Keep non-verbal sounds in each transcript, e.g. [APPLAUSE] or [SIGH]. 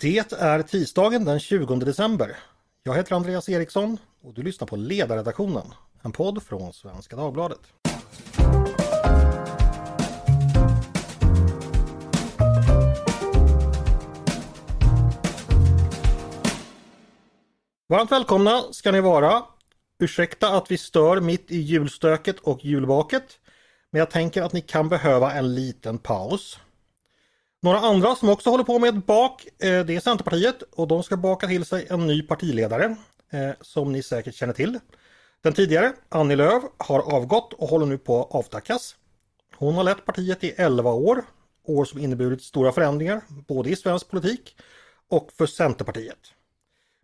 Det är tisdagen den 20 december. Jag heter Andreas Eriksson och du lyssnar på Ledarredaktionen, en podd från Svenska Dagbladet. Varmt välkomna ska ni vara. Ursäkta att vi stör mitt i julstöket och julbaket. Men jag tänker att ni kan behöva en liten paus. Några andra som också håller på med ett bak, eh, det är Centerpartiet och de ska baka till sig en ny partiledare eh, som ni säkert känner till. Den tidigare, Annie Lööf, har avgått och håller nu på att avtackas. Hon har lett partiet i 11 år, år som inneburit stora förändringar både i svensk politik och för Centerpartiet.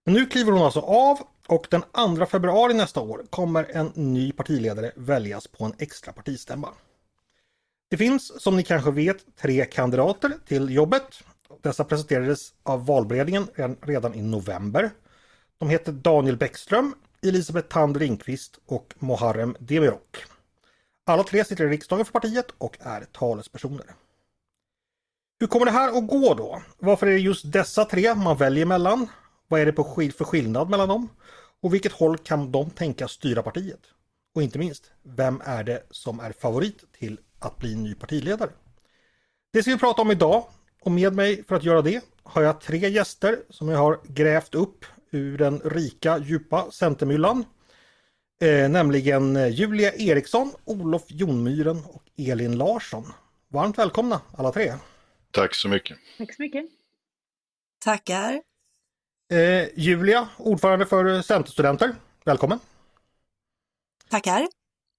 Men nu kliver hon alltså av och den 2 februari nästa år kommer en ny partiledare väljas på en extra partistämma. Det finns som ni kanske vet tre kandidater till jobbet. Dessa presenterades av valberedningen redan i november. De heter Daniel Bäckström, Elisabeth Tand Ringqvist och Moharrem Demirok. Alla tre sitter i riksdagen för partiet och är talespersoner. Hur kommer det här att gå då? Varför är det just dessa tre man väljer mellan? Vad är det för skillnad mellan dem? Och vilket håll kan de tänka styra partiet? Och inte minst, vem är det som är favorit till att bli ny partiledare? Det ska vi prata om idag och med mig för att göra det har jag tre gäster som jag har grävt upp ur den rika djupa Centermyllan. Eh, nämligen Julia Eriksson, Olof Jonmyren och Elin Larsson. Varmt välkomna alla tre! Tack så mycket! Tack så mycket! Tackar! Eh, Julia, ordförande för Centerstudenter. Välkommen! Tackar!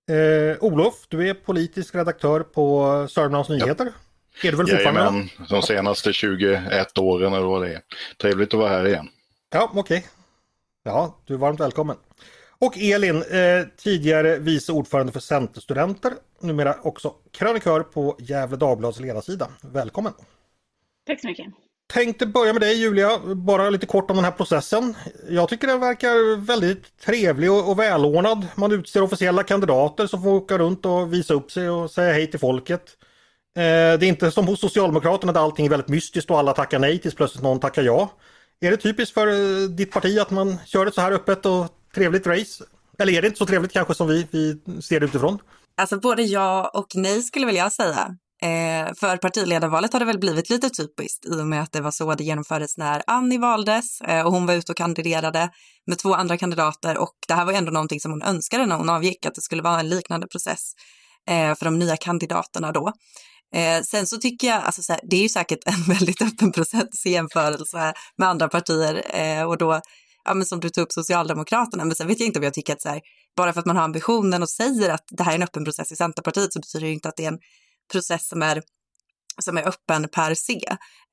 Eh, Olof, du är politisk redaktör på Sörmlands Nyheter. Ja. Är du väl fortfarande? Jajamän, de senaste 21 åren eller vad det är. Trevligt att vara här igen. Ja, okej. Okay. Ja, du är varmt välkommen. Och Elin, eh, tidigare vice ordförande för Centerstudenter, numera också krönikör på Gefle Dagblads ledarsida. Välkommen! Tack så mycket! Tänkte börja med dig Julia, bara lite kort om den här processen. Jag tycker den verkar väldigt trevlig och, och välordnad. Man utser officiella kandidater som får åka runt och visa upp sig och säga hej till folket. Eh, det är inte som hos Socialdemokraterna där allting är väldigt mystiskt och alla tackar nej tills plötsligt någon tackar ja. Är det typiskt för eh, ditt parti att man kör ett så här öppet och trevligt race? Eller är det inte så trevligt kanske som vi, vi ser det utifrån? Alltså både ja och nej skulle väl jag säga. Eh, för partiledarvalet har det väl blivit lite typiskt i och med att det var så det genomfördes när Annie valdes eh, och hon var ute och kandiderade med två andra kandidater och det här var ändå någonting som hon önskade när hon avgick, att det skulle vara en liknande process eh, för de nya kandidaterna då. Eh, sen så tycker jag, alltså så här, det är ju säkert en [LAUGHS] väldigt öppen process i jämförelse med andra partier eh, och då, ja men som du tog upp Socialdemokraterna, men sen vet jag inte om jag tycker att så här, bara för att man har ambitionen och säger att det här är en öppen process i Centerpartiet så betyder det ju inte att det är en process som är som är öppen per se.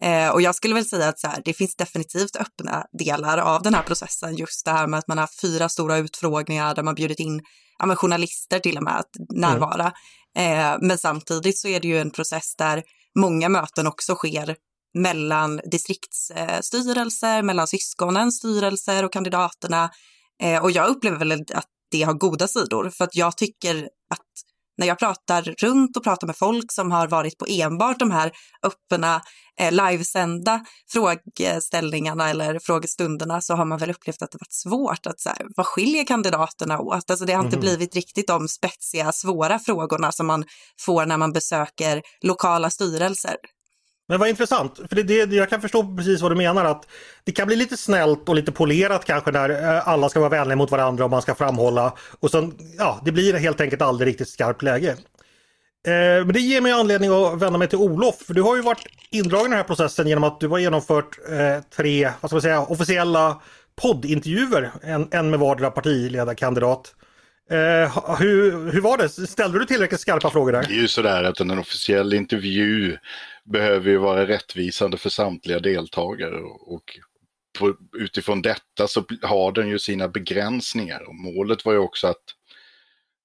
Eh, och jag skulle väl säga att så här, det finns definitivt öppna delar av den här processen. Just det här med att man har fyra stora utfrågningar där man bjudit in ja, journalister till och med att närvara. Mm. Eh, men samtidigt så är det ju en process där många möten också sker mellan distriktsstyrelser, mellan syskonens styrelser och kandidaterna. Eh, och jag upplever väl att det har goda sidor för att jag tycker att när jag pratar runt och pratar med folk som har varit på enbart de här öppna eh, livesända frågeställningarna eller frågestunderna så har man väl upplevt att det varit svårt att så här, vad skiljer kandidaterna åt? Alltså det har inte mm. blivit riktigt de spetsiga, svåra frågorna som man får när man besöker lokala styrelser. Men vad intressant, för det, det, jag kan förstå precis vad du menar att det kan bli lite snällt och lite polerat kanske när eh, alla ska vara vänliga mot varandra och man ska framhålla och sen, ja, det blir helt enkelt aldrig riktigt skarpt läge. Eh, men det ger mig anledning att vända mig till Olof, för du har ju varit indragen i den här processen genom att du har genomfört eh, tre, vad ska man säga, officiella poddintervjuer, en, en med vardera partiledarkandidat. Eh, hur, hur var det? Ställde du tillräckligt skarpa frågor där? Det är ju sådär att en officiell intervju behöver ju vara rättvisande för samtliga deltagare och på, utifrån detta så har den ju sina begränsningar. Och målet var ju också att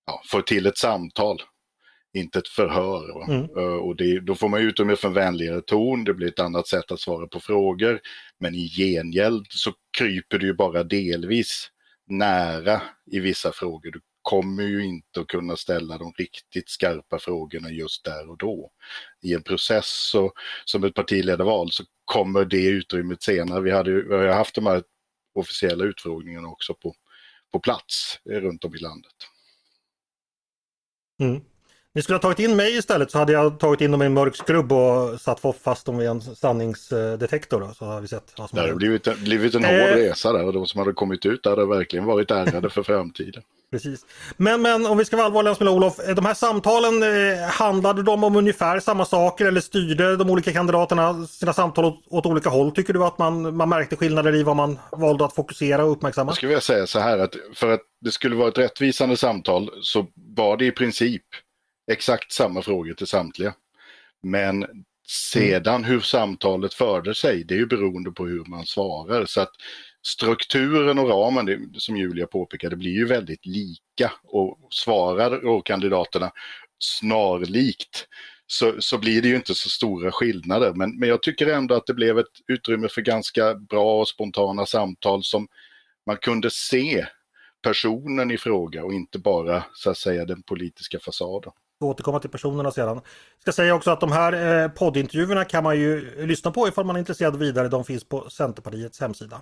ja, få till ett samtal, inte ett förhör. Mm. Uh, och det, då får man utrymme för en vänligare ton, det blir ett annat sätt att svara på frågor. Men i gengäld så kryper du ju bara delvis nära i vissa frågor. Du kommer ju inte att kunna ställa de riktigt skarpa frågorna just där och då. I en process så, som ett partiledarval så kommer det utrymmet senare. Vi, hade, vi har haft de här officiella utfrågningarna också på, på plats runt om i landet. Mm. Ni skulle ha tagit in mig istället så hade jag tagit in dem i en mörk skrubb och satt fast dem i en sanningsdetektor. Då, så har vi sett det hade blivit en, blivit en hård eh... resa där och de som hade kommit ut där hade verkligen varit ärrade för framtiden. Precis. Men, men om vi ska vara allvarliga med Olof, de här samtalen, eh, handlade de om ungefär samma saker eller styrde de olika kandidaterna sina samtal åt, åt, olika håll? Tycker du att man, man märkte skillnader i vad man valde att fokusera och uppmärksamma? Jag skulle vilja säga så här att för att det skulle vara ett rättvisande samtal så var det i princip exakt samma frågor till samtliga. Men sedan hur samtalet förde sig, det är ju beroende på hur man svarar. Så att strukturen och ramen, det, som Julia påpekade, blir ju väldigt lika och svarar och kandidaterna snarlikt så, så blir det ju inte så stora skillnader. Men, men jag tycker ändå att det blev ett utrymme för ganska bra och spontana samtal som man kunde se personen i fråga och inte bara så att säga den politiska fasaden Vi återkomma till personerna sedan. Jag ska säga också att de här eh, poddintervjuerna kan man ju lyssna på ifall man är intresserad vidare. De finns på Centerpartiets hemsida.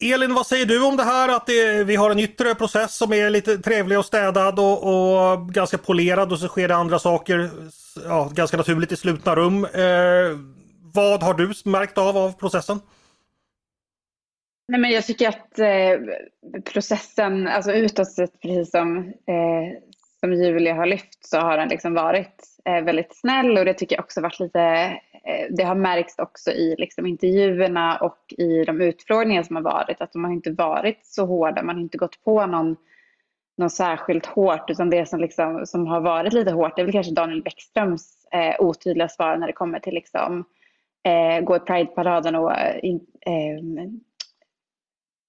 Elin, vad säger du om det här att det, vi har en yttre process som är lite trevlig och städad och, och ganska polerad och så sker det andra saker ja, ganska naturligt i slutna rum. Eh, vad har du märkt av av processen? Nej, men jag tycker att eh, processen, alltså utåt sett, precis som, eh, som Julia har lyft, så har den liksom varit eh, väldigt snäll och det tycker jag också varit lite, det har märkts också i liksom, intervjuerna och i de utfrågningar som har varit, att de har inte varit så hårda, man har inte gått på någon något särskilt hårt utan det som, liksom, som har varit lite hårt det är väl kanske Daniel Bäckströms eh, otydliga svar när det kommer till liksom, eh, gå i Pride-paraden och eh, eh,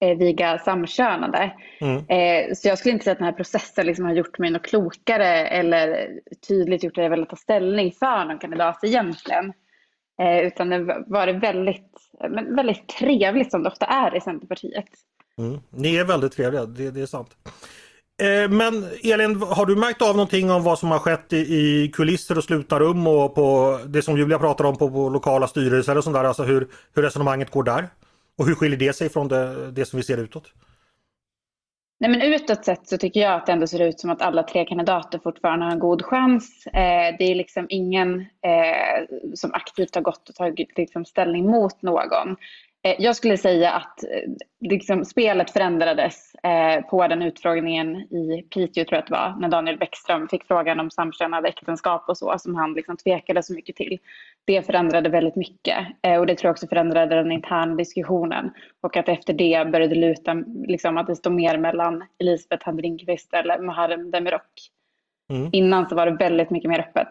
eh, viga samkönade. Mm. Eh, så jag skulle inte säga att den här processen liksom har gjort mig något klokare eller tydligt gjort att jag velat ta ställning för någon kandidat egentligen. Eh, utan det var väldigt, men väldigt trevligt som det ofta är i Centerpartiet. Mm. Ni är väldigt trevliga, det, det är sant. Eh, men Elin, har du märkt av någonting om vad som har skett i, kulisser och slutna rum och på det som Julia pratar om på, på lokala styrelser och sånt där, alltså hur, hur resonemanget går där? Och hur skiljer det sig från det, det som vi ser utåt? Nej, men utåt sett så tycker jag att det ändå ser ut som att alla tre kandidater fortfarande har en god chans. Eh, det är liksom ingen eh, som aktivt har gått och tagit liksom, ställning mot någon. Eh, jag skulle säga att eh, liksom, spelet förändrades eh, på den utfrågningen i Piteå, tror jag att det var, när Daniel Bäckström fick frågan om samkönade äktenskap och så, som han liksom tvekade så mycket till. Det förändrade väldigt mycket eh, och det tror jag också förändrade den interna diskussionen. Och att efter det började luta liksom, att det stod mer mellan Elisabeth Hamrin-Kvist eller Muharrem Demirok. Mm. Innan så var det väldigt mycket mer öppet.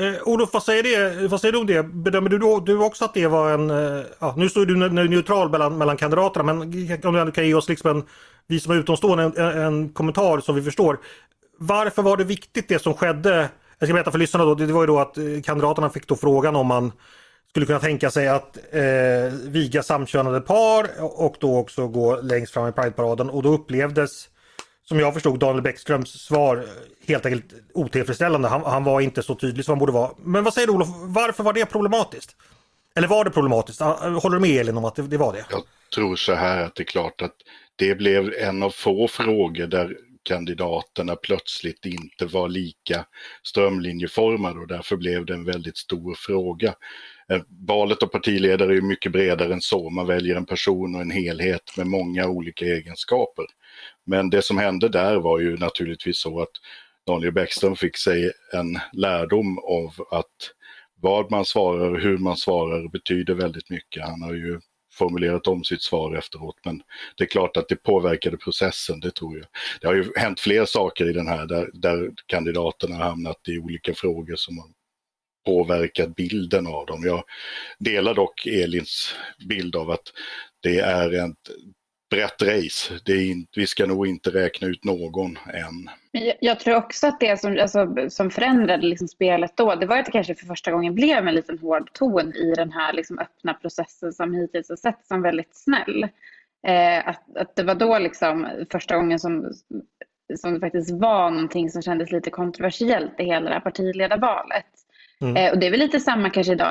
Eh, Olof, vad säger, det, vad säger du om det? Bedömer du, du också att det var en... Eh, ja, nu står du neutral mellan, mellan kandidaterna men om du ändå kan ge oss liksom en, vi som är utomstående en, en kommentar som vi förstår. Varför var det viktigt det som skedde? Jag ska berätta för lyssnarna då, det var ju då att eh, kandidaterna fick då frågan om man skulle kunna tänka sig att eh, viga samkönade par och då också gå längst fram i Prideparaden och då upplevdes som jag förstod Daniel Bäckströms svar helt enkelt otillfredsställande. Han, han, var inte så tydlig som han borde vara. Men vad säger du Olof, varför var det problematiskt? Eller var det problematiskt? Ah, håller du med Elin om att det, det var det? Jag tror så här att det är klart att det blev en av få frågor där kandidaterna plötsligt inte var lika strömlinjeformade och därför blev det en väldigt stor fråga. Eh, valet av partiledare är mycket bredare än så. Man väljer en person och en helhet med många olika egenskaper. Men det som hände där var ju naturligtvis så att Daniel Bäckström fick sig en lärdom av att vad man svarar och hur man svarar betyder väldigt mycket. Han har ju formulerat om sitt svar efteråt. Men det är klart att det påverkade processen, det tror jag. Det har ju hänt fler saker i den här där, där kandidaterna har hamnat i olika frågor som har påverkat bilden av dem. Jag delar dock Elins bild av att det är ett brett race. Det är in, vi ska nog inte räkna ut någon än. Jag, jag tror också att det som, alltså, som förändrade liksom spelet då, det var att det kanske för första gången blev en liten hård ton i den här liksom, öppna processen som hittills har sett som väldigt snäll. Eh, att, att det var då liksom första gången som, som det faktiskt var någonting som kändes lite kontroversiellt i hela det här partiledarvalet. Mm. Eh, och det är väl lite samma kanske idag.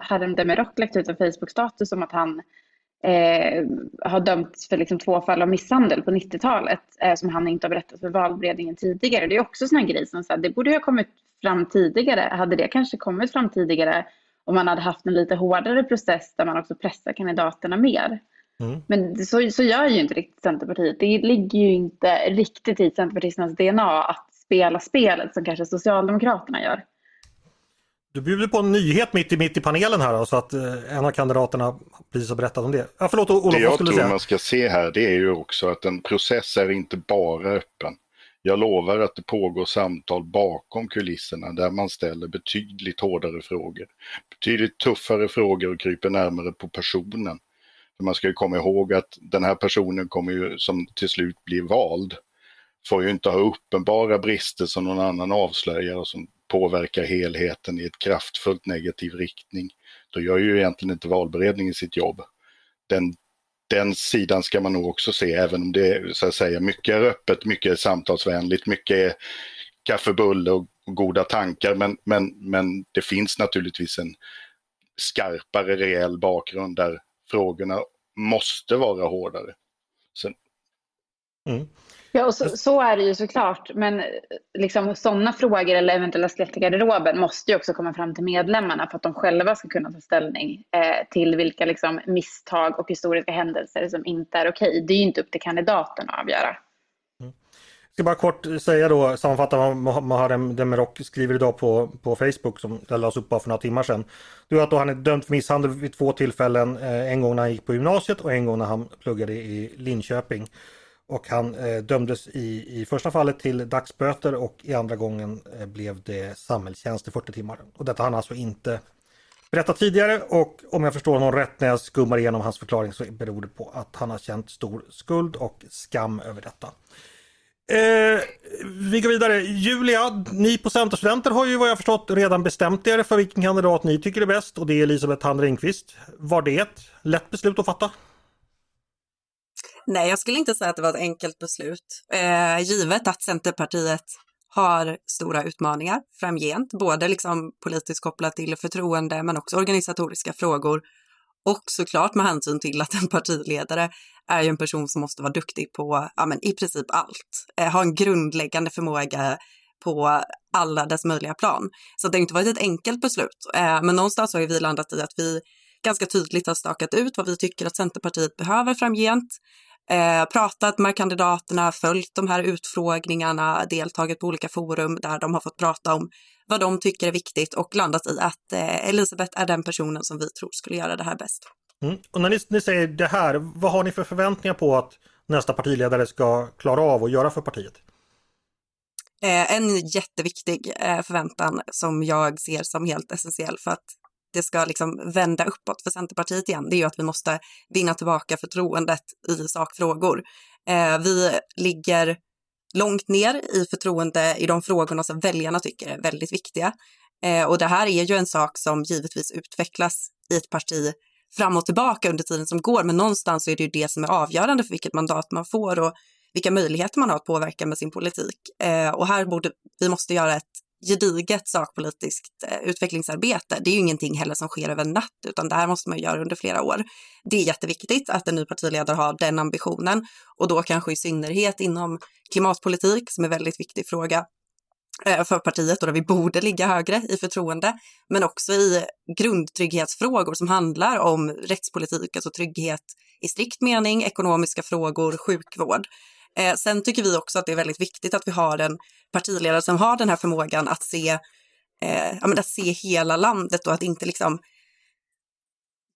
Harem Demirok lagt ut en Facebook-status om att han eh, har dömts för liksom två fall av misshandel på 90-talet eh, som han inte har berättat för valberedningen tidigare. Det är också sådana grejer som så här, det borde ha kommit fram tidigare. Hade det kanske kommit fram tidigare om man hade haft en lite hårdare process där man också pressar kandidaterna mer. Mm. Men så, så gör ju inte riktigt Centerpartiet. Det ligger ju inte riktigt i Centerpartisternas DNA att spela spelet som kanske Socialdemokraterna gör. Du bjuder på en nyhet mitt i, mitt i panelen här då, så att eh, en av kandidaterna precis har berättat om det. Ja, förlåt Olof, Det jag tror säga? man ska se här det är ju också att en process är inte bara öppen. Jag lovar att det pågår samtal bakom kulisserna där man ställer betydligt hårdare frågor. Betydligt tuffare frågor och kryper närmare på personen. För man ska ju komma ihåg att den här personen kommer ju som till slut bli vald får ju inte ha uppenbara brister som någon annan avslöjar och som påverkar helheten i ett kraftfullt negativ riktning. Då gör ju egentligen inte valberedningen sitt jobb. Den, den sidan ska man nog också se, även om det så att säga mycket är öppet, mycket är samtalsvänligt, mycket är kaffebulle och goda tankar, men, men, men det finns naturligtvis en skarpare reell bakgrund där frågorna måste vara hårdare. Sen... Mm. Ja, och så, så, är det ju såklart. Men liksom, sådana frågor eller eventuella skelett i garderoben måste ju också komma fram till medlemmarna för att de själva ska kunna ta ställning eh, till vilka liksom, misstag och historiska händelser som inte är okej. Det är ju inte upp till kandidaten att avgöra. Mm. Jag ska bara kort säga då, sammanfatta vad Muharrem Demirok skriver idag på, på Facebook som lades upp bara för några timmar sedan. Det är att då han är dömd för misshandel vid två tillfällen, eh, en gång när han gick på gymnasiet och en gång när han pluggade i Linköping. Och han eh, dömdes i, i första fallet till dagsböter och i andra gången eh, blev det samhällstjänst i 40 timmar. Och detta har han alltså inte berättat tidigare och om jag förstår honom rätt när jag skummar igenom hans förklaring så beror det på att han har känt stor skuld och skam över detta. Eh, vi går vidare. Julia, ni på Centerstudenter har ju vad jag förstått redan bestämt er för vilken kandidat ni tycker är bäst och det är Elisabeth Hand Ringqvist. Var det ett lätt beslut att fatta? Nej, jag skulle inte säga att det var ett enkelt beslut, eh, givet att Centerpartiet har stora utmaningar framgent, både liksom politiskt kopplat till förtroende men också organisatoriska frågor. Och såklart med hänsyn till att en partiledare är ju en person som måste vara duktig på ja, men i princip allt, eh, ha en grundläggande förmåga på alla dess möjliga plan. Så det har inte varit ett enkelt beslut, eh, men någonstans har vi landat i att vi ganska tydligt har stakat ut vad vi tycker att Centerpartiet behöver framgent eh, pratat med kandidaterna, följt de här utfrågningarna, deltagit på olika forum där de har fått prata om vad de tycker är viktigt och landat i att eh, Elisabeth är den personen som vi tror skulle göra det här bäst. Mm. Och när ni, ni säger det här, vad har ni för förväntningar på att nästa partiledare ska klara av att göra för partiet? Eh, en jätteviktig eh, förväntan som jag ser som helt essentiell för att det ska liksom vända uppåt för Centerpartiet igen, det är ju att vi måste vinna tillbaka förtroendet i sakfrågor. Eh, vi ligger långt ner i förtroende i de frågorna som väljarna tycker är väldigt viktiga. Eh, och det här är ju en sak som givetvis utvecklas i ett parti fram och tillbaka under tiden som går, men någonstans är det ju det som är avgörande för vilket mandat man får och vilka möjligheter man har att påverka med sin politik. Eh, och här borde vi måste göra ett gediget sakpolitiskt eh, utvecklingsarbete. Det är ju ingenting heller som sker över en natt, utan det här måste man göra under flera år. Det är jätteviktigt att en ny partiledare har den ambitionen och då kanske i synnerhet inom klimatpolitik som är en väldigt viktig fråga eh, för partiet och där vi borde ligga högre i förtroende, men också i grundtrygghetsfrågor som handlar om rättspolitik, alltså trygghet i strikt mening, ekonomiska frågor, sjukvård. Eh, sen tycker vi också att det är väldigt viktigt att vi har en partiledare som har den här förmågan att se, eh, att se hela landet och att inte liksom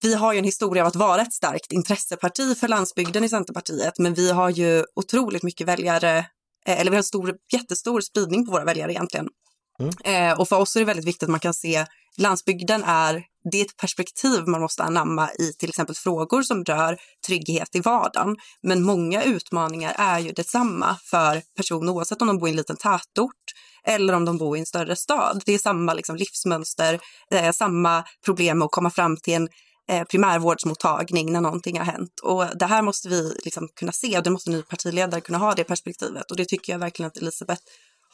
vi har ju en historia av att vara ett starkt intresseparti för landsbygden i Centerpartiet, men vi har ju otroligt mycket väljare, eh, eller vi har en stor, jättestor spridning på våra väljare egentligen. Mm. Eh, och för oss är det väldigt viktigt att man kan se landsbygden är, det är ett perspektiv man måste anamma i till exempel frågor som rör trygghet i vardagen. Men många utmaningar är ju detsamma för personer oavsett om de bor i en liten tätort eller om de bor i en större stad. Det är samma liksom, livsmönster, eh, samma problem med att komma fram till en eh, primärvårdsmottagning när någonting har hänt. Och det här måste vi liksom kunna se och det måste en ny partiledare kunna ha det perspektivet. Och det tycker jag verkligen att Elisabeth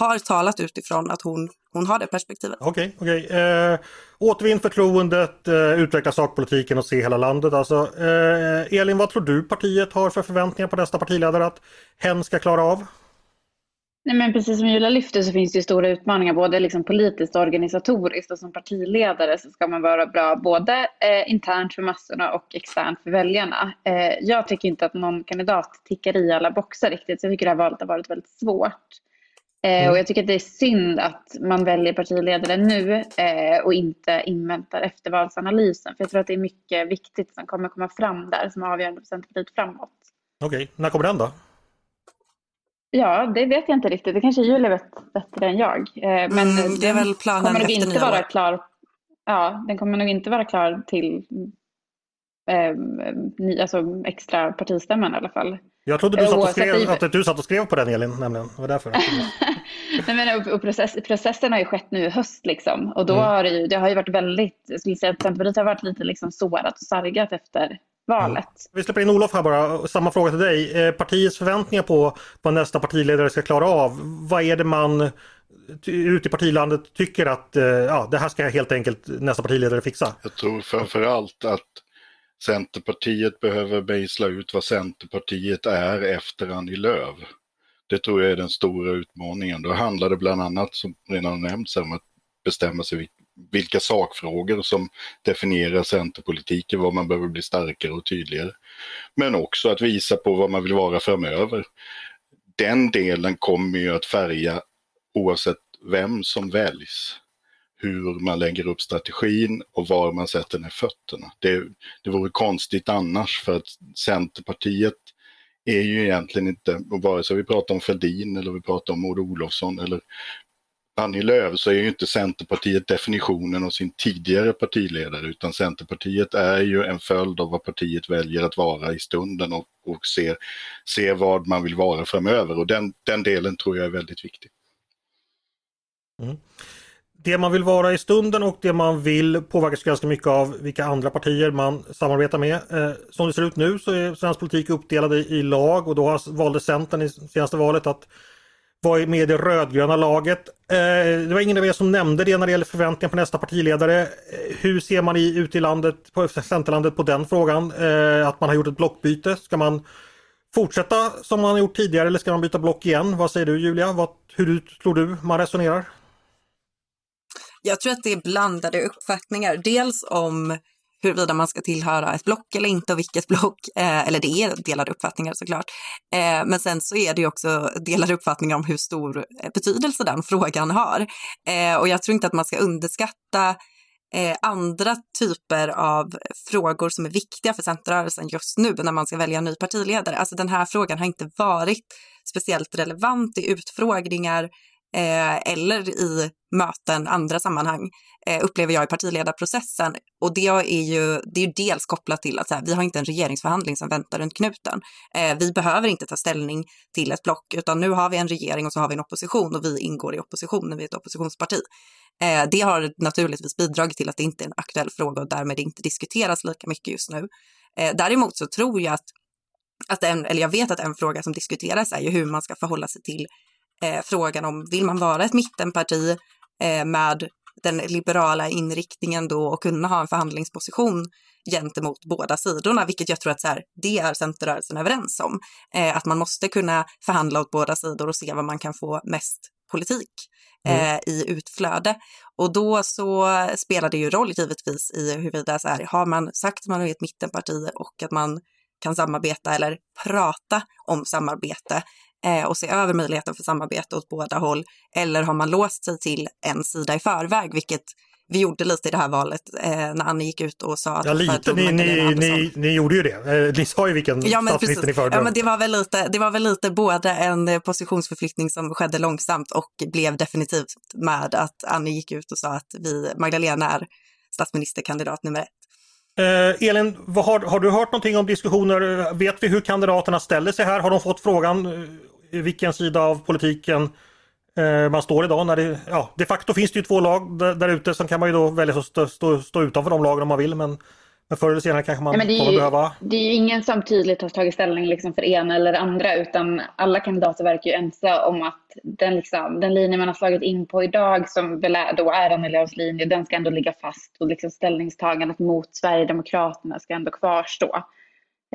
har talat utifrån att hon, hon har det perspektivet. Okej, okay, okej. Okay. Eh, återvinn förtroendet, eh, utveckla sakpolitiken och se hela landet. Alltså, eh, Elin, vad tror du partiet har för förväntningar på nästa partiledare att hen ska klara av? Nej, men precis som Julia lyfter så finns det stora utmaningar både liksom politiskt och organisatoriskt och som partiledare så ska man vara bra både eh, internt för massorna och externt för väljarna. Eh, jag tycker inte att någon kandidat tickar i alla boxar riktigt så jag tycker det här valet har varit väldigt svårt. Eh, mm. Och jag tycker att det är synd att man väljer partiledare nu eh, och inte inväntar eftervalsanalysen. För jag tror att det är mycket viktigt som kommer komma fram där som är avgörande för Centerpartiet framåt. Okej, okay. när kommer den då? Ja, det vet jag inte riktigt. Det kanske Julia vet bättre än jag. Eh, men mm, det är väl planen kommer nog inte vara klar. Ja, den kommer nog inte vara klar till eh, ny, alltså extra partistämman i alla fall. Jag trodde du satt, och skrev, att du satt och skrev på den Elin, nämligen. Det var därför. [LAUGHS] Nej, men, och process, processen har ju skett nu i höst liksom. Och då mm. har det, ju, det har ju varit väldigt, jag skulle säga att Centerpartiet har varit lite liksom sårat och sargat efter valet. Mm. Vi släpper in Olof här bara. Samma fråga till dig. Eh, partiets förväntningar på vad nästa partiledare ska klara av. Vad är det man ute i partilandet tycker att eh, ja, det här ska helt enkelt nästa partiledare fixa? Jag tror framförallt att Centerpartiet behöver mejsla ut vad Centerpartiet är efter Annie Lööf. Det tror jag är den stora utmaningen. Då handlar det bland annat, som redan nämnts, om att bestämma sig vilka sakfrågor som definierar centerpolitiken, vad man behöver bli starkare och tydligare. Men också att visa på vad man vill vara framöver. Den delen kommer ju att färga oavsett vem som väljs hur man lägger upp strategin och var man sätter ner fötterna. Det, det vore konstigt annars för att Centerpartiet är ju egentligen inte, vare sig vi pratar om Fälldin eller vi pratar om Maud Olofsson eller Annie Lööf så är ju inte Centerpartiet definitionen av sin tidigare partiledare utan Centerpartiet är ju en följd av vad partiet väljer att vara i stunden och, och ser, ser vad man vill vara framöver och den, den delen tror jag är väldigt viktig. Mm. Det man vill vara i stunden och det man vill påverkas ganska mycket av vilka andra partier man samarbetar med. Eh, som det ser ut nu så är svensk politik uppdelad i lag och då valde Centern i senaste valet att vara med i det rödgröna laget. Eh, det var ingen av er som nämnde det när det gäller förväntningar på nästa partiledare. Eh, hur ser man i, ute i landet, på [LAUGHS] Centerlandet på den frågan? Eh, att man har gjort ett blockbyte. Ska man fortsätta som man har gjort tidigare eller ska man byta block igen? Vad säger du Julia? Vad, hur tror du man resonerar? Jag tror att det är blandade uppfattningar. Dels om huruvida man ska tillhöra ett block eller inte och vilket block. Eh, eller det är delade uppfattningar såklart. Eh, men sen så är det ju också delade uppfattningar om hur stor eh, betydelse den frågan har. Eh, och jag tror inte att man ska underskatta eh, andra typer av frågor som är viktiga för Centerrörelsen just nu när man ska välja en ny partiledare. Alltså den här frågan har inte varit speciellt relevant i utfrågningar eh, eller i möten, andra sammanhang, eh, upplever jag i partiledarprocessen. Och det är ju, det är ju dels kopplat till att så här, vi har inte en regeringsförhandling som väntar runt knuten. Eh, vi behöver inte ta ställning till ett block, utan nu har vi en regering och så har vi en opposition och vi ingår i oppositionen, vi är ett oppositionsparti. Eh, det har naturligtvis bidragit till att det inte är en aktuell fråga och därmed inte diskuteras lika mycket just nu. Eh, däremot så tror jag att att en, eller jag vet att en fråga som diskuteras är ju hur man ska förhålla sig till eh, frågan om vill man vara ett mittenparti eh, med den liberala inriktningen då och kunna ha en förhandlingsposition gentemot båda sidorna, vilket jag tror att så här, det är Centerrörelsen överens om. Eh, att man måste kunna förhandla åt båda sidor och se vad man kan få mest politik mm. eh, i utflöde. Och då så spelar det ju roll givetvis i huruvida så här, har man sagt att man är ett mittenparti och att man kan samarbeta eller prata om samarbete eh, och se över möjligheten för samarbete åt båda håll? Eller har man låst sig till en sida i förväg, vilket vi gjorde lite i det här valet eh, när Annie gick ut och sa att... Ja, lite. Ni, ni, ni, ni, gjorde ju det. Eh, ni sa ju vilken ja, statsminister ni föredrog. Ja, men det var, väl lite, det var väl lite både en positionsförflyttning som skedde långsamt och blev definitivt med att Annie gick ut och sa att vi, Magdalena är statsministerkandidat nummer ett. Eh, Elin, har, har, du hört någonting om diskussioner? Vet vi hur kandidaterna ställer sig här? Har de fått frågan eh, vilken sida av politiken Eh, man står idag. När det, ja, de facto finns det ju två lag där, där ute. Sen kan man ju då välja att stå, stå, stå utanför de lagen om man vill. Men, men förr eller senare kanske man kommer ju, behöva... Det är ju ingen som tydligt har tagit ställning liksom för ena eller andra utan alla kandidater verkar ju ense om att den, liksom, den linje man har slagit in på idag som väl är, då är Annie Lööfs linje, den ska ändå ligga fast och liksom ställningstagandet mot Sverigedemokraterna ska ändå kvarstå.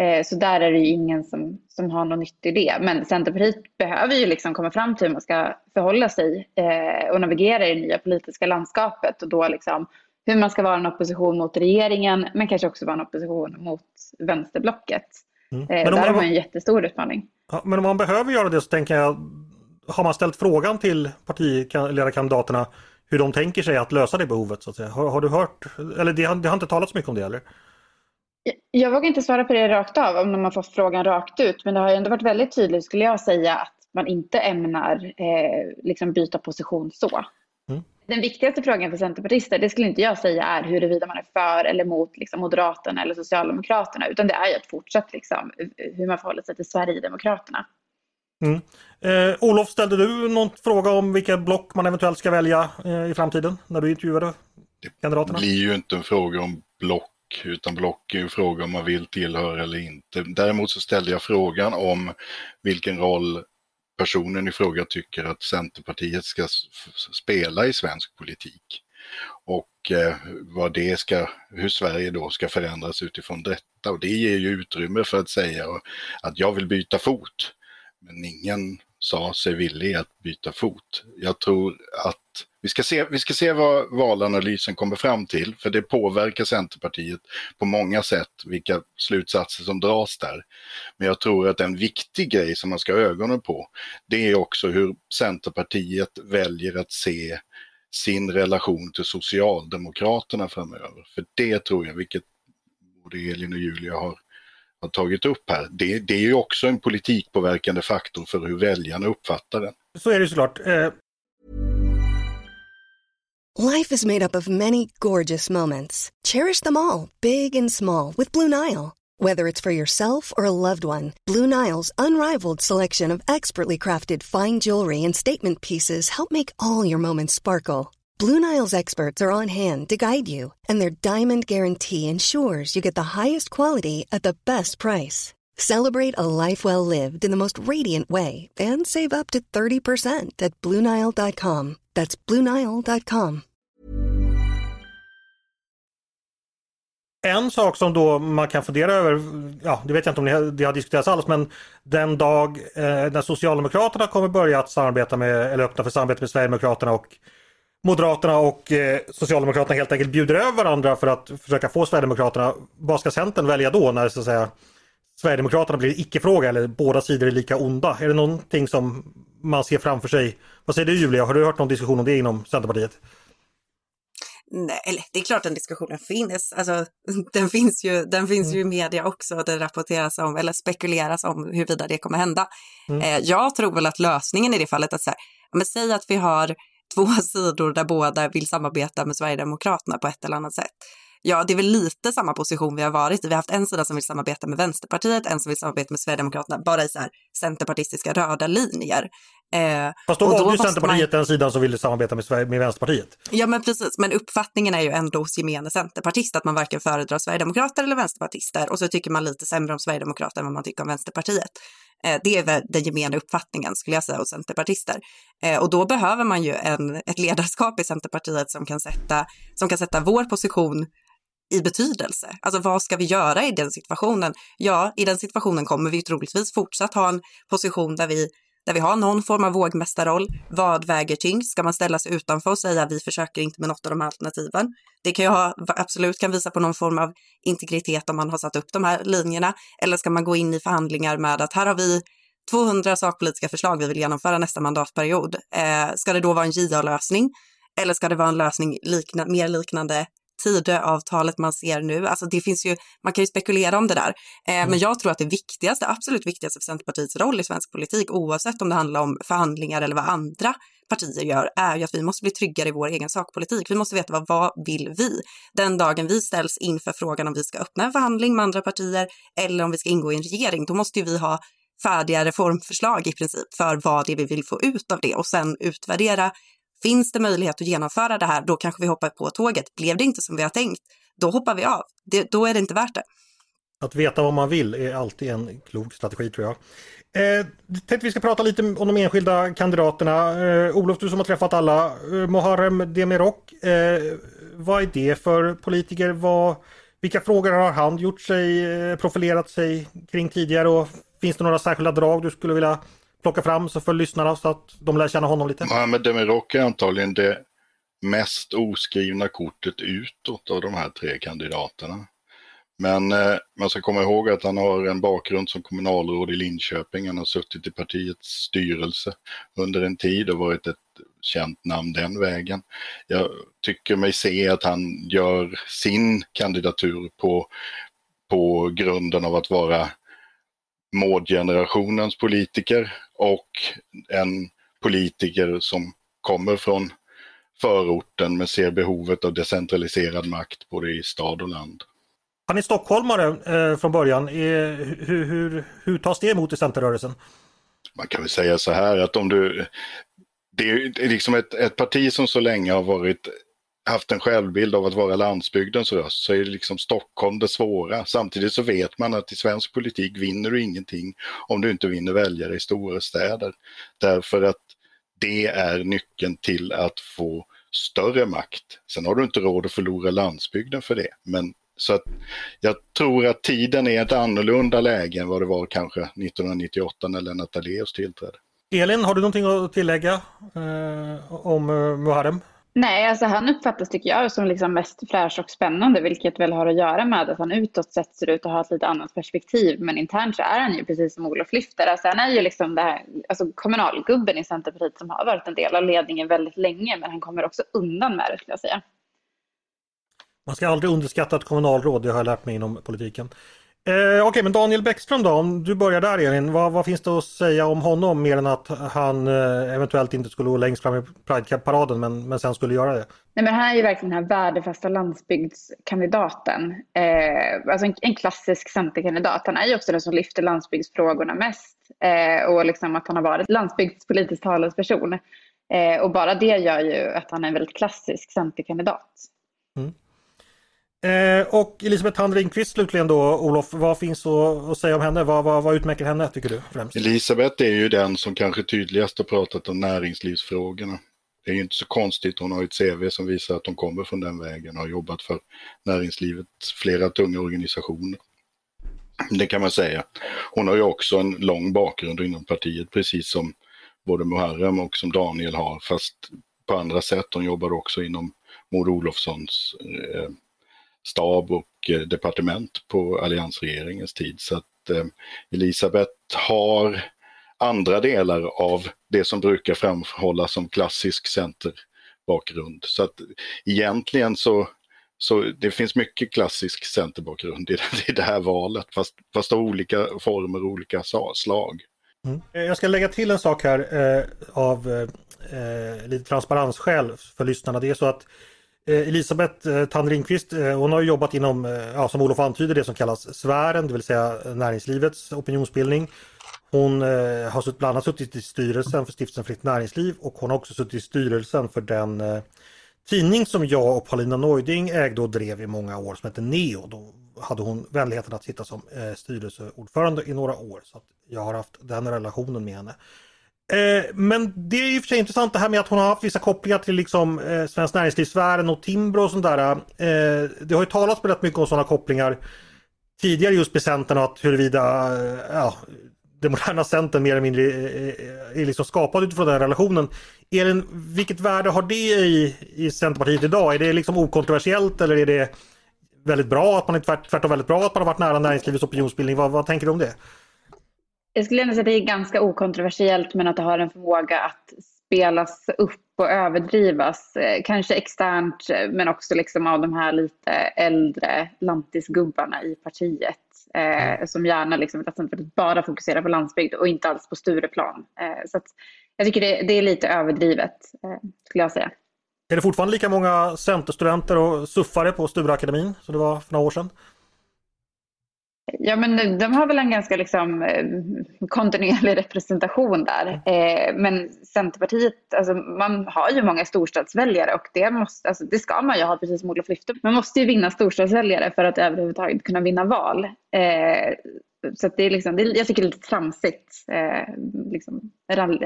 Eh, så där är det ju ingen som, som har någon nytt i det. Men Centerpartiet behöver ju liksom komma fram till hur man ska förhålla sig eh, och navigera i det nya politiska landskapet och då liksom hur man ska vara en opposition mot regeringen men kanske också vara en opposition mot vänsterblocket. Mm. Eh, där man, har man en jättestor utmaning. Ja, men om man behöver göra det så tänker jag, har man ställt frågan till partiledarkandidaterna hur de tänker sig att lösa det behovet? Så att säga? Har, har du hört, eller det har, det har inte talats mycket om det eller? Jag vågar inte svara på det rakt av om har fått frågan rakt ut men det har ändå varit väldigt tydligt skulle jag säga att man inte ämnar eh, liksom byta position så. Den viktigaste frågan för centerpartister det skulle inte jag säga är huruvida man är för eller mot liksom, Moderaterna eller Socialdemokraterna utan det är ju att fortsätta liksom, hur man förhåller sig till Sverigedemokraterna. Mm. Eh, Olof, ställde du någon fråga om vilka block man eventuellt ska välja eh, i framtiden när du intervjuade kandidaterna? Det blir ju inte en fråga om block utan block är ju fråga om man vill tillhöra eller inte. Däremot så ställde jag frågan om vilken roll personen i fråga tycker att Centerpartiet ska spela i svensk politik. Och eh, vad det ska, hur Sverige då ska förändras utifrån detta. Och det ger ju utrymme för att säga att jag vill byta fot. Men ingen sa sig villig att byta fot. Jag tror att vi ska se, vi ska se vad valanalysen kommer fram till, för det påverkar Centerpartiet på många sätt, vilka slutsatser som dras där. Men jag tror att en viktig grej som man ska ha ögonen på, det är också hur Centerpartiet väljer att se sin relation till Socialdemokraterna framöver. För det tror jag, vilket både Elin och Julia har har tagit upp här, det, det är ju också en politikpåverkande faktor för hur väljarna uppfattar den. Så är det såklart. Eh... Life is made up of many gorgeous moments. Cherish them all, big and small, with Blue Nile. Whether it's for yourself or a loved one, Blue Nile's unrivaled selection of expertly crafted fine jewelry and statement pieces help make all your moments sparkle. Blue Nile's experts are on hand to guide you, and their diamond guarantee ensures you get the highest quality at the best price. Celebrate a life well lived in the most radiant way and save up to 30% at BlueNile.com. That's BlueNile.com. En sak som då man kan fundera över, ja det vet jag inte om det har, det har diskuterats alls, men den dag eh, när Socialdemokraterna kommer börja att samarbeta med, eller öppna för samarbete med Sverigedemokraterna och Moderaterna och eh, Socialdemokraterna helt enkelt bjuder över varandra för att försöka få Sverigedemokraterna. Vad ska Centern välja då när så att säga, Sverigedemokraterna blir icke-fråga eller båda sidor är lika onda? Är det någonting som man ser framför sig? Vad säger du Julia? Har du hört någon diskussion om det inom Centerpartiet? Nej, eller det är klart den diskussionen finns. Alltså, [LAUGHS] den finns ju, den finns ju i media också. Det rapporteras om, eller spekuleras om huruvida det kommer hända. Mm. Eh, jag tror väl att lösningen i det fallet att säga, men säg att vi har två [LAUGHS] sidor där båda vill samarbeta med Sverigedemokraterna på ett eller annat sätt. Ja, det är väl lite samma position vi har varit i. Vi har haft en sida som vill samarbeta med Vänsterpartiet, en som vill samarbeta med Sverigedemokraterna, bara i så här centerpartistiska röda linjer. Eh, Fast då valde ju Centerpartiet man... den sidan som ville samarbeta med, med Vänsterpartiet. Ja, men precis. Men uppfattningen är ju ändå hos gemene centerpartist att man varken föredrar Sverigedemokrater eller Vänsterpartister och så tycker man lite sämre om Sverigedemokrater än vad man tycker om Vänsterpartiet. Eh, det är den gemena uppfattningen skulle jag säga hos centerpartister. Eh, och då behöver man ju en, ett ledarskap i Centerpartiet som kan, sätta, som kan sätta vår position i betydelse. Alltså vad ska vi göra i den situationen? Ja, i den situationen kommer vi troligtvis fortsatt ha en position där vi där vi har någon form av vågmästarroll. Vad väger tyngst? Ska man ställa sig utanför och säga vi försöker inte med något av de här alternativen? Det kan ju ha, absolut kan visa på någon form av integritet om man har satt upp de här linjerna. Eller ska man gå in i förhandlingar med att här har vi 200 sakpolitiska förslag vi vill genomföra nästa mandatperiod. Eh, ska det då vara en JA-lösning? Eller ska det vara en lösning likna, mer liknande Tidöavtalet man ser nu. Alltså det finns ju, man kan ju spekulera om det där. Eh, mm. Men jag tror att det viktigaste, absolut viktigaste för Centerpartiets roll i svensk politik, oavsett om det handlar om förhandlingar eller vad andra partier gör, är ju att vi måste bli tryggare i vår egen sakpolitik. Vi måste veta vad, vad vill vi? Den dagen vi ställs inför frågan om vi ska öppna en förhandling med andra partier eller om vi ska ingå i en regering, då måste ju vi ha färdiga reformförslag i princip för vad det är vi vill få ut av det och sen utvärdera Finns det möjlighet att genomföra det här, då kanske vi hoppar på tåget. Blev det inte som vi har tänkt, då hoppar vi av. Det, då är det inte värt det. Att veta vad man vill är alltid en klok strategi tror jag. Eh, tänkte vi ska prata lite om de enskilda kandidaterna. Eh, Olof, du som har träffat alla. Eh, Muharrem Demirok, eh, vad är det för politiker? Vad, vilka frågor har han gjort sig, eh, profilerat sig kring tidigare och finns det några särskilda drag du skulle vilja plocka fram så för lyssnarna så att de lär känna honom lite? Mohamed Demirok är antagligen det mest oskrivna kortet utåt av de här tre kandidaterna. Men eh, man ska komma ihåg att han har en bakgrund som kommunalråd i Linköping. Han har suttit i partiets styrelse under en tid och varit ett känt namn den vägen. Jag tycker mig se att han gör sin kandidatur på, på grunden av att vara Maud-generationens politiker och en politiker som kommer från förorten men ser behovet av decentraliserad makt både i stad och land. Han är stockholmare eh, från början. Eh, hur, hur, hur tas det emot i Centerrörelsen? Man kan väl säga så här att om du... Det är liksom ett, ett parti som så länge har varit haft en självbild av att vara landsbygdens röst så är det liksom Stockholm det svåra. Samtidigt så vet man att i svensk politik vinner du ingenting om du inte vinner väljare i stora städer. Därför att det är nyckeln till att få större makt. Sen har du inte råd att förlora landsbygden för det. Men så att jag tror att tiden är ett annorlunda läge än vad det var kanske 1998 när Lennart Daléus tillträdde. Elin, har du någonting att tillägga eh, om eh, Muharrem? Nej, alltså han uppfattas tycker jag som liksom mest fräsch och spännande, vilket väl har att göra med att han utåt sett ser ut att ha ett lite annat perspektiv. Men internt så är han ju precis som Olof lyfter. Alltså han är ju liksom det här, alltså kommunalgubben i Centerpartiet som har varit en del av ledningen väldigt länge, men han kommer också undan med det skulle jag säga. Man ska aldrig underskatta ett kommunalråd, det har jag lärt mig inom politiken. Eh, Okej, okay, men Daniel Bäckström då, om du börjar där Elin. Vad, vad, finns det att säga om honom mer än att han eh, eventuellt inte skulle gå längst fram i Pride-paraden men, men sen skulle göra det? Nej, men han är ju verkligen den här värdefasta landsbygdskandidaten. Eh, alltså en, en, klassisk centerkandidat. Han är ju också den som lyfter landsbygdsfrågorna mest eh, och liksom att han har varit landsbygdspolitisk talesperson. Eh, och bara det gör ju att han är en väldigt klassisk centerkandidat. Mm. Eh, och Elisabeth Thand Ringqvist slutligen då, Olof, vad finns att säga om henne? Vad, vad, vad utmärker henne tycker du främst? Elisabeth är ju den som kanske tydligast har pratat om näringslivsfrågorna. Det är ju inte så konstigt, hon har ett CV som visar att hon kommer från den vägen och har jobbat för näringslivet, flera tunga organisationer. Det kan man säga. Hon har ju också en lång bakgrund inom partiet, precis som både Muharrem och som Daniel har, fast på andra sätt. Hon jobbar också inom Maud Olofssons eh, stab och eh, departement på alliansregeringens tid. Så att eh, Elisabeth har andra delar av det som brukar framhållas som klassisk centerbakgrund. Så att egentligen så, så det finns mycket klassisk centerbakgrund i, i det här valet, fast, fast av olika former och olika slag. Mm. Eh, jag ska lägga till en sak här eh, av eh, eh lite transparensskäl för lyssnarna. Det är så att Eh, Eh, Elisabeth eh, Ringqvist, eh, hon har jobbat inom, eh, ja, som Olof antyder, det som kallas sfären, det vill säga näringslivets opinionsbildning. Hon har bland annat suttit i styrelsen för Stiftelsen Fritt Näringsliv och hon har också suttit i styrelsen för den tidning som jag och Paulina Neuding ägde och drev i många år som hette Neo. Då hade hon vänligheten att sitta som styrelseordförande i några år. Så jag har haft den relationen med henne. Eh, men det är ju för sig intressant det här med att hon har haft vissa kopplingar till liksom eh, Svenskt Näringslivssfären och Timbro och sånt där. Eh, det har ju talats rätt mycket om sådana kopplingar tidigare just med Centern och att huruvida eh, ja, det moderna Centern mer eller mindre är, är liksom skapad utifrån den relationen. Elin, vilket värde har det i, i Centerpartiet idag? Är det liksom okontroversiellt eller är det väldigt bra att man är tvärt, tvärtom väldigt bra att man har varit nära näringslivets opinionsbildning? Vad, vad tänker du om det? Jag skulle ändå säga att det är ganska okontroversiellt men att det har en förmåga att spelas upp och överdrivas. Eh, kanske externt men också liksom av de här lite äldre lantisgubbarna i partiet. Eh, som gärna liksom bara fokuserar på landsbygd och inte alls på Stureplan. Eh, så jag tycker det, det, är lite överdrivet eh, skulle jag säga. Är det fortfarande lika många centerstudenter och suffare på Stureakademin som det var för några år sedan? Ja, men de har väl en ganska liksom, eh, kontinuerlig representation där. Eh, men Centerpartiet, alltså, man har ju många storstadsväljare och det, måste, alltså, det ska man ju ha, precis som Olof lyfte. Man måste ju vinna storstadsväljare för att överhuvudtaget kunna vinna val. Eh, så det är liksom, det, jag tycker det är lite tramsigt, eh, liksom,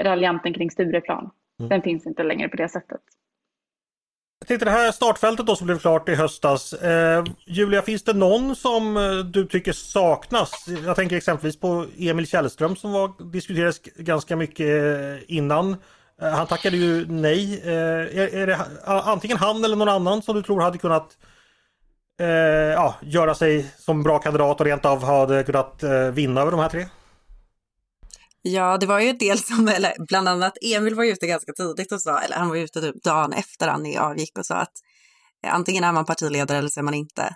raljanten kring Stureplan. Mm. Den finns inte längre på det sättet. Titta tänkte det här startfältet då som blev klart i höstas. Eh, Julia, finns det någon som eh, du tycker saknas? Jag tänker exempelvis på Emil Källström som var, diskuterades ganska mycket eh, innan. Eh, han tackade ju nej. Eh, är, är, det antingen han eller någon annan som du tror hade kunnat eh, ja, göra sig som bra kandidat och rent av hade kunnat eh, vinna över de här tre? Ja, det var ju en del som, eller bland annat Emil var ute ganska tidigt och sa, eller han var ute typ dagen efter Annie avgick och sa att eh, antingen är man partiledare eller så är man inte.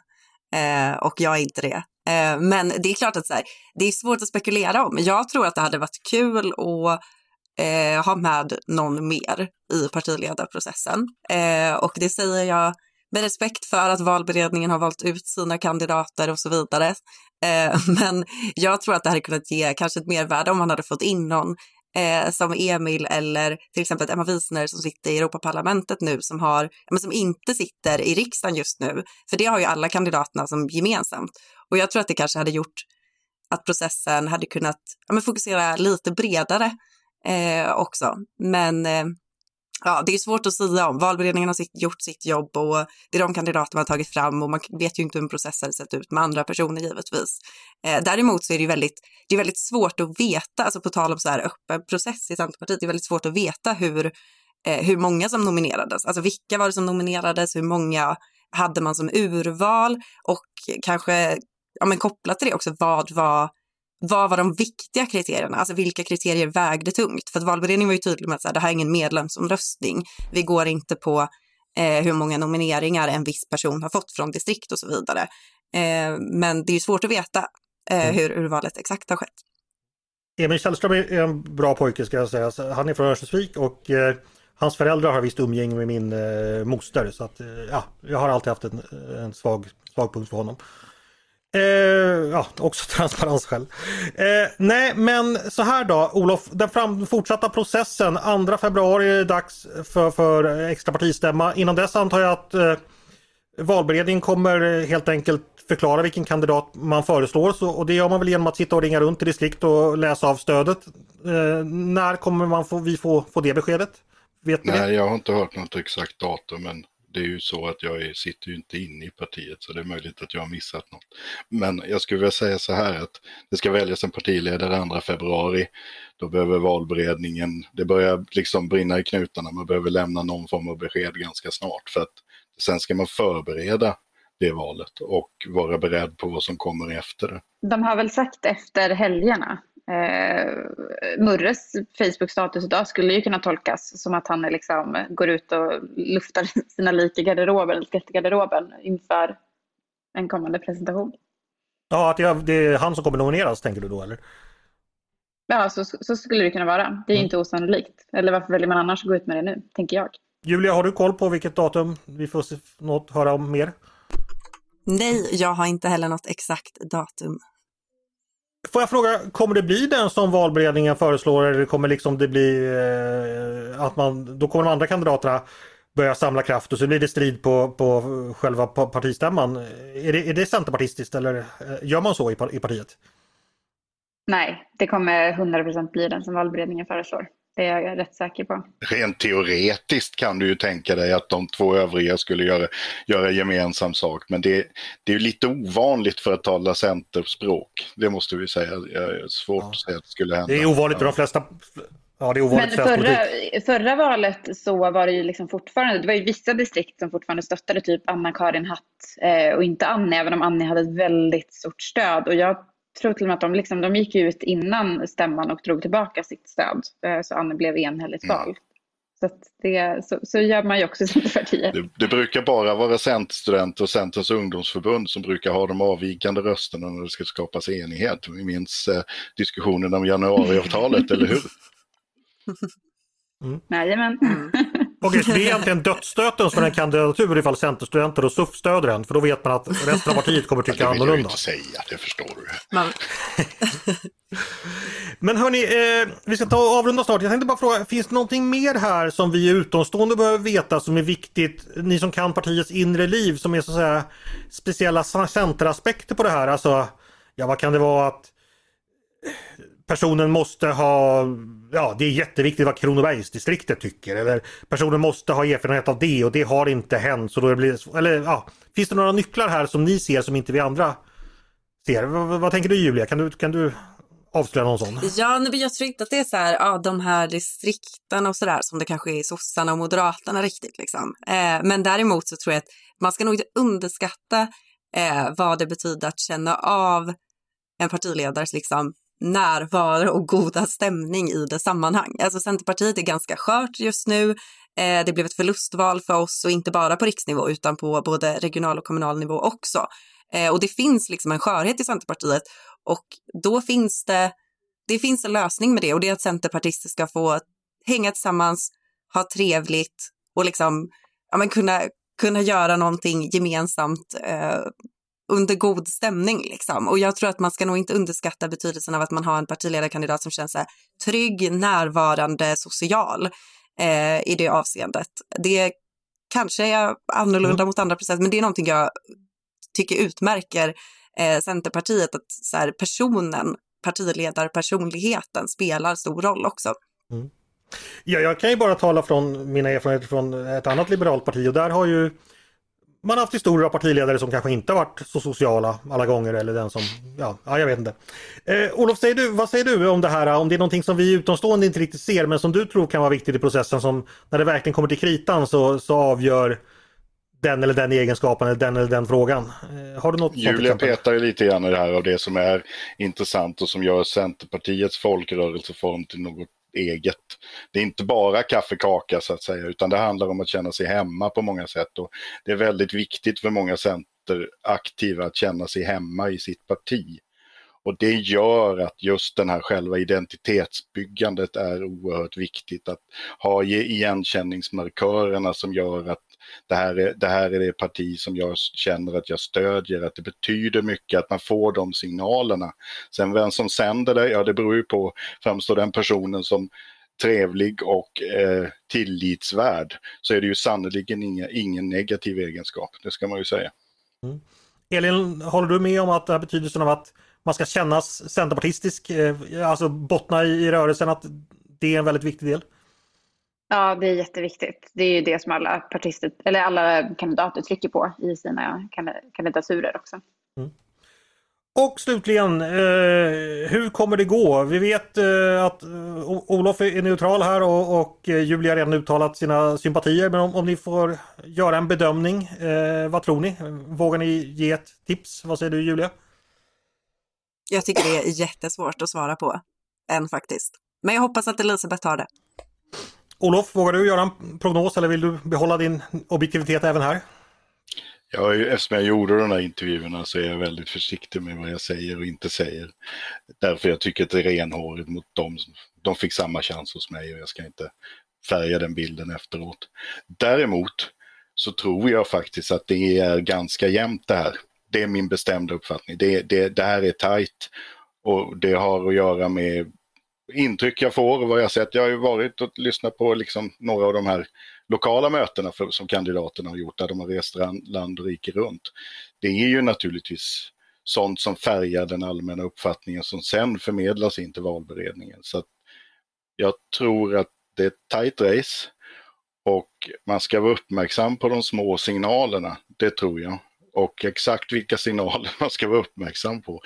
Eh, och jag är inte det. Eh, men det är klart att så här, det är svårt att spekulera om. Jag tror att det hade varit kul att eh, ha med någon mer i partiledarprocessen. Eh, och det säger jag med respekt för att valberedningen har valt ut sina kandidater och så vidare. Eh, [LAUGHS] men jag tror att det hade kunnat ge kanske ett mervärde om man hade fått in någon eh, som Emil eller till exempel Emma Wiesner som sitter i Europaparlamentet nu som, har, men som inte sitter i riksdagen just nu. För det har ju alla kandidaterna som gemensamt. Och jag tror att det kanske hade gjort att processen hade kunnat ja, fokusera lite bredare eh, också. Men eh, ja, det är svårt att säga om. Valberedningen har gjort sitt jobb och det är de kandidater man har tagit fram och man vet ju inte hur en process hade sett ut med andra personer givetvis. Eh, däremot så är det ju väldigt, det är väldigt svårt att veta, alltså på tal om så här öppen process i Centerpartiet, det är väldigt svårt att veta hur, eh, hur många som nominerades. Alltså vilka var det som nominerades, hur många hade man som urval och kanske ja, men kopplat till det också, vad var vad var de viktiga kriterierna? Alltså vilka kriterier vägde tungt? För att valberedningen var ju tydlig med att så här, det här är ingen medlemsomröstning. Vi går inte på eh, hur många nomineringar en viss person har fått från distrikt och så vidare. Eh, men det är ju svårt att veta eh, mm. hur urvalet exakt har skett. Emil Källström är en bra pojke ska jag säga. Han är från Örnsköldsvik och eh, hans föräldrar har visst umgänge med min eh, moster. Så att, eh, ja, jag har alltid haft en, en svag, svag punkt för honom. Eh, ja, också [LAUGHS] transparensskäl. Eh, nej, men så här då, Olof. Den fram, fortsatta processen. 2 februari är det dags för, för extra partistämma. Innan dess antar jag att eh, valberedningen kommer helt enkelt förklara vilken kandidat man föreslår. Så, och det gör man väl genom att sitta och ringa runt i distrikt och läsa av stödet. Eh, när kommer man få, vi få, få det beskedet? Vet Nej, det? jag har inte hört något exakt datum, men det är ju så att jag är, sitter ju inte inne i partiet så det är möjligt att jag har missat något. Men jag skulle vilja säga så här att det ska väljas en partiledare 2 februari. Då behöver valberedningen, det börjar liksom brinna i knutarna, man behöver lämna någon form av besked ganska snart för att sen ska man förbereda det valet och vara beredd på vad som kommer efter det. De har väl sagt efter helgerna Eh, Murres Facebook-status idag skulle ju kunna tolkas som att han liksom går ut och luftar [LAUGHS] sina lik i garderoben, garderoben inför en kommande presentation. Ja, att det är han som kommer nomineras tänker du då eller? Ja, så, så skulle det kunna vara. Det är mm. inte osannolikt. Eller varför väljer man annars att gå ut med det nu, tänker jag. Julia, har du koll på vilket datum vi får något, höra om mer? Nej, jag har inte heller något exakt datum. Får jag fråga, kommer det bli den som valberedningen föreslår eller kommer liksom det bli eh, att man, då kommer de andra kandidaterna börja samla kraft och så blir det strid på, på själva partistämman. Är det, är det centerpartistiskt eller eh, gör man så i, i partiet? Nej, det kommer 100% bli den som valberedningen föreslår. Det är jag rätt säker på. Rent teoretiskt kan du ju tänka dig att de två övriga skulle göra, göra gemensam sak. Men det, det är lite ovanligt för att tala centerspråk. Det måste vi säga. Det är svårt ja. att säga att det skulle hända. Det är ovanligt för de flesta Ja, det är ovanligt Men förra, förra valet så var det ju liksom fortfarande, det var ju vissa distrikt som fortfarande stöttade typ Anna-Karin Hatt eh, och inte Annie, även om Annie hade ett väldigt stort stöd. Och jag tror till och med att de, liksom, de gick ut innan stämman och drog tillbaka sitt stöd. Eh, så Anne blev enhälligt mm. vald. Så, det, så, så, gör man ju också i Centerpartiet. Det, det brukar bara vara Centerstudenter och Centerns ungdomsförbund som brukar ha de avvikande rösterna när det ska skapas enighet. Vi minns eh, diskussionen om januariavtalet, eller hur? [LAUGHS] Mm. Jajamän. Mm. Okej, så det är egentligen dödsstöten för en kandidatur ifall Centerstudenter och SUF stöder den, för då vet man att resten av partiet kommer tycka annorlunda. Det vill jag inte säga, det förstår du. Men, [LAUGHS] Men hörni, eh, vi ska ta och avrunda snart. Jag tänkte bara fråga, finns det någonting mer här som vi utomstående behöver veta som är viktigt? Ni som kan partiets inre liv som är så att säga speciella centeraspekter på det här. Alltså, ja vad kan det vara att personen måste ha, ja det är jätteviktigt vad Kronobergsdistriktet tycker. Eller personen måste ha erfarenhet av det och det har inte hänt. Så då blir eller, ja, finns det några nycklar här som ni ser som inte vi andra ser? Vad, vad tänker du Julia? Kan du, kan du avslöja någon sån? Ja, men jag tror inte att det är så här, ja, de här distrikten och så där som det kanske är i sossarna och moderaterna riktigt. Liksom. Eh, men däremot så tror jag att man ska nog inte underskatta eh, vad det betyder att känna av en partiledares liksom, närvaro och goda stämning i det sammanhang. Alltså Centerpartiet är ganska skört just nu. Eh, det blev ett förlustval för oss och inte bara på riksnivå utan på både regional och kommunal nivå också. Eh, och det finns liksom en skörhet i Centerpartiet och då finns det, det finns en lösning med det och det är att centerpartister ska få hänga tillsammans, ha trevligt och liksom ja, men kunna, kunna göra någonting gemensamt eh, under god stämning. Liksom. Och jag tror att man ska nog inte underskatta betydelsen av att man har en partiledarkandidat som känns så här, trygg, närvarande, social eh, i det avseendet. Det kanske är annorlunda mm. mot andra processer, men det är någonting jag tycker utmärker eh, Centerpartiet, att så här, personen, partiledarpersonligheten spelar stor roll också. Mm. Ja, jag kan ju bara tala från mina erfarenheter från ett annat liberalt parti och där har ju man har haft historier av partiledare som kanske inte varit så sociala alla gånger eller den som, ja, ja jag vet inte. Eh, Olof, säger du, vad säger du om det här? Om det är någonting som vi utomstående inte riktigt ser men som du tror kan vara viktigt i processen som när det verkligen kommer till kritan så, så avgör den eller den egenskapen eller den eller den frågan. Eh, har du något Julia petar ju lite grann i det här av det som är intressant och som gör Centerpartiets folkrörelseform till något eget. Det är inte bara kaffekaka så att säga, utan det handlar om att känna sig hemma på många sätt. Och det är väldigt viktigt för många centeraktiva att känna sig hemma i sitt parti. Och det gör att just den här själva identitetsbyggandet är oerhört viktigt. Att ha igenkänningsmarkörerna som gör att det här, är, det här är det parti som jag känner att jag stödjer, att det betyder mycket att man får de signalerna. Sen vem som sänder det, ja det beror ju på, framstår den personen som trevlig och eh, tillitsvärd så är det ju sannerligen inga, ingen negativ egenskap, det ska man ju säga. Mm. Elin, håller du med om att det här betydelsen av att man ska kännas centerpartistisk, eh, alltså bottna i, i rörelsen, att det är en väldigt viktig del? Ja, det är jätteviktigt. Det är ju det som alla partister, eller alla kandidater trycker på i sina kandidaturer också. Mm. Och slutligen, eh, hur kommer det gå? Vi vet eh, att eh, Olof är neutral här och, och eh, Julia har redan uttalat sina sympatier. Men om, om ni får göra en bedömning, eh, vad tror ni? Vågar ni ge ett tips? Vad säger du Julia? Jag tycker det är jättesvårt att svara på, än faktiskt. Men jag hoppas att Elisabeth tar det. Olof, vågar du göra en prognos eller vill du behålla din objektivitet även här? Ja, eftersom jag gjorde de här intervjuerna så är jag väldigt försiktig med vad jag säger och inte säger. Därför jag tycker att det är renhårigt mot dem. De fick samma chans hos mig och jag ska inte färga den bilden efteråt. Däremot så tror jag faktiskt att det är ganska jämnt det här. Det är min bestämda uppfattning. Det, det, det här är tajt och det har att göra med intryck jag får och vad jag sett. Jag har ju varit och lyssnat på liksom några av de här lokala mötena för, som kandidaterna har gjort där de har rest land och rike runt. Det är ju naturligtvis sånt som färgar den allmänna uppfattningen som sen förmedlas in till valberedningen. Så jag tror att det är ett tight race och man ska vara uppmärksam på de små signalerna, det tror jag. Och exakt vilka signaler man ska vara uppmärksam på,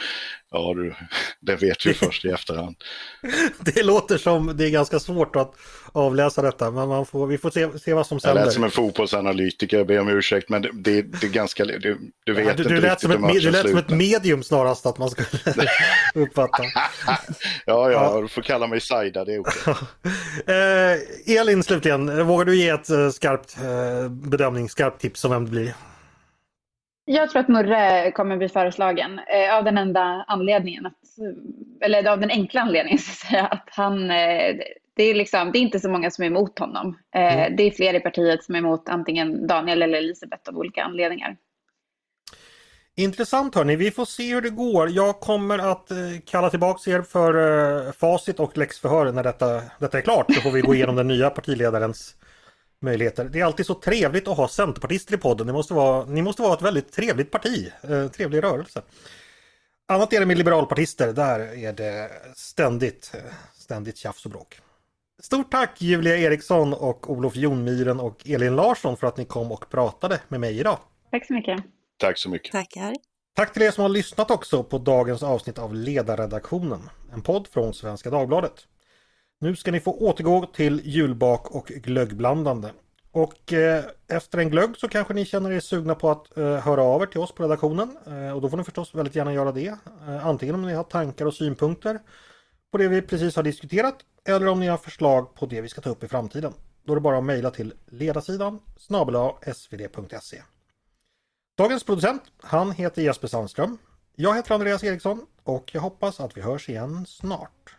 ja du, det vet vi först i efterhand. [LAUGHS] Det låter som det är ganska svårt att avläsa detta, men man får, vi får se, se vad som sänder. Jag lät som en fotbollsanalytiker, jag ber om ursäkt, men det, det, det är ganska, du, du vet ja, du, inte du lät som ett, Du lät som ett medium snarast att man skulle [LAUGHS] uppfatta. ja, ja, du får kalla mig Saida, det är okej. [LAUGHS] eh, Elin slutligen, vågar du ge ett uh, skarpt uh, bedömning, skarpt tips om vem det blir? Jag tror att Murre kommer bli föreslagen eh, av den enda anledningen, att, eller av den enkla anledningen [LAUGHS] så att, att han, eh, det, är liksom, det är inte så många som är emot honom. Eh, mm. Det är fler i partiet som är emot antingen Daniel eller Elisabeth av olika anledningar. Intressant hörni, vi får se hur det går. Jag kommer att eh, kalla tillbaka er för eh, facit och läxförhör när detta, detta är klart. Så får vi gå igenom den nya partiledarens möjligheter. Det är alltid så trevligt att ha centerpartister i podden. Ni måste vara, ni måste vara ett väldigt trevligt parti, eh, trevlig rörelse. Annat är det med liberalpartister, där är det ständigt, eh, ständigt tjafs och bråk. Stort tack Julia Eriksson och Olof Jonmyren och Elin Larsson för att ni kom och pratade med mig idag. Tack så mycket. Tack så mycket. Tackar. Tack till er som har lyssnat också på dagens avsnitt av Ledarredaktionen, en podd från Svenska Dagbladet. Nu ska ni få återgå till julbak och glöggblandande. Och eh, efter en glögg så kanske ni känner er sugna på att eh, höra av er till oss på redaktionen. Eh, och då får ni förstås väldigt gärna göra det. Eh, antingen om ni har tankar och synpunkter på det vi precis har diskuterat eller om ni har förslag på det vi ska ta upp i framtiden. Då är det bara att mejla till ledarsidan snabel svd.se. Dagens producent, han heter Jesper Sandström. Jag heter Andreas Eriksson och jag hoppas att vi hörs igen snart.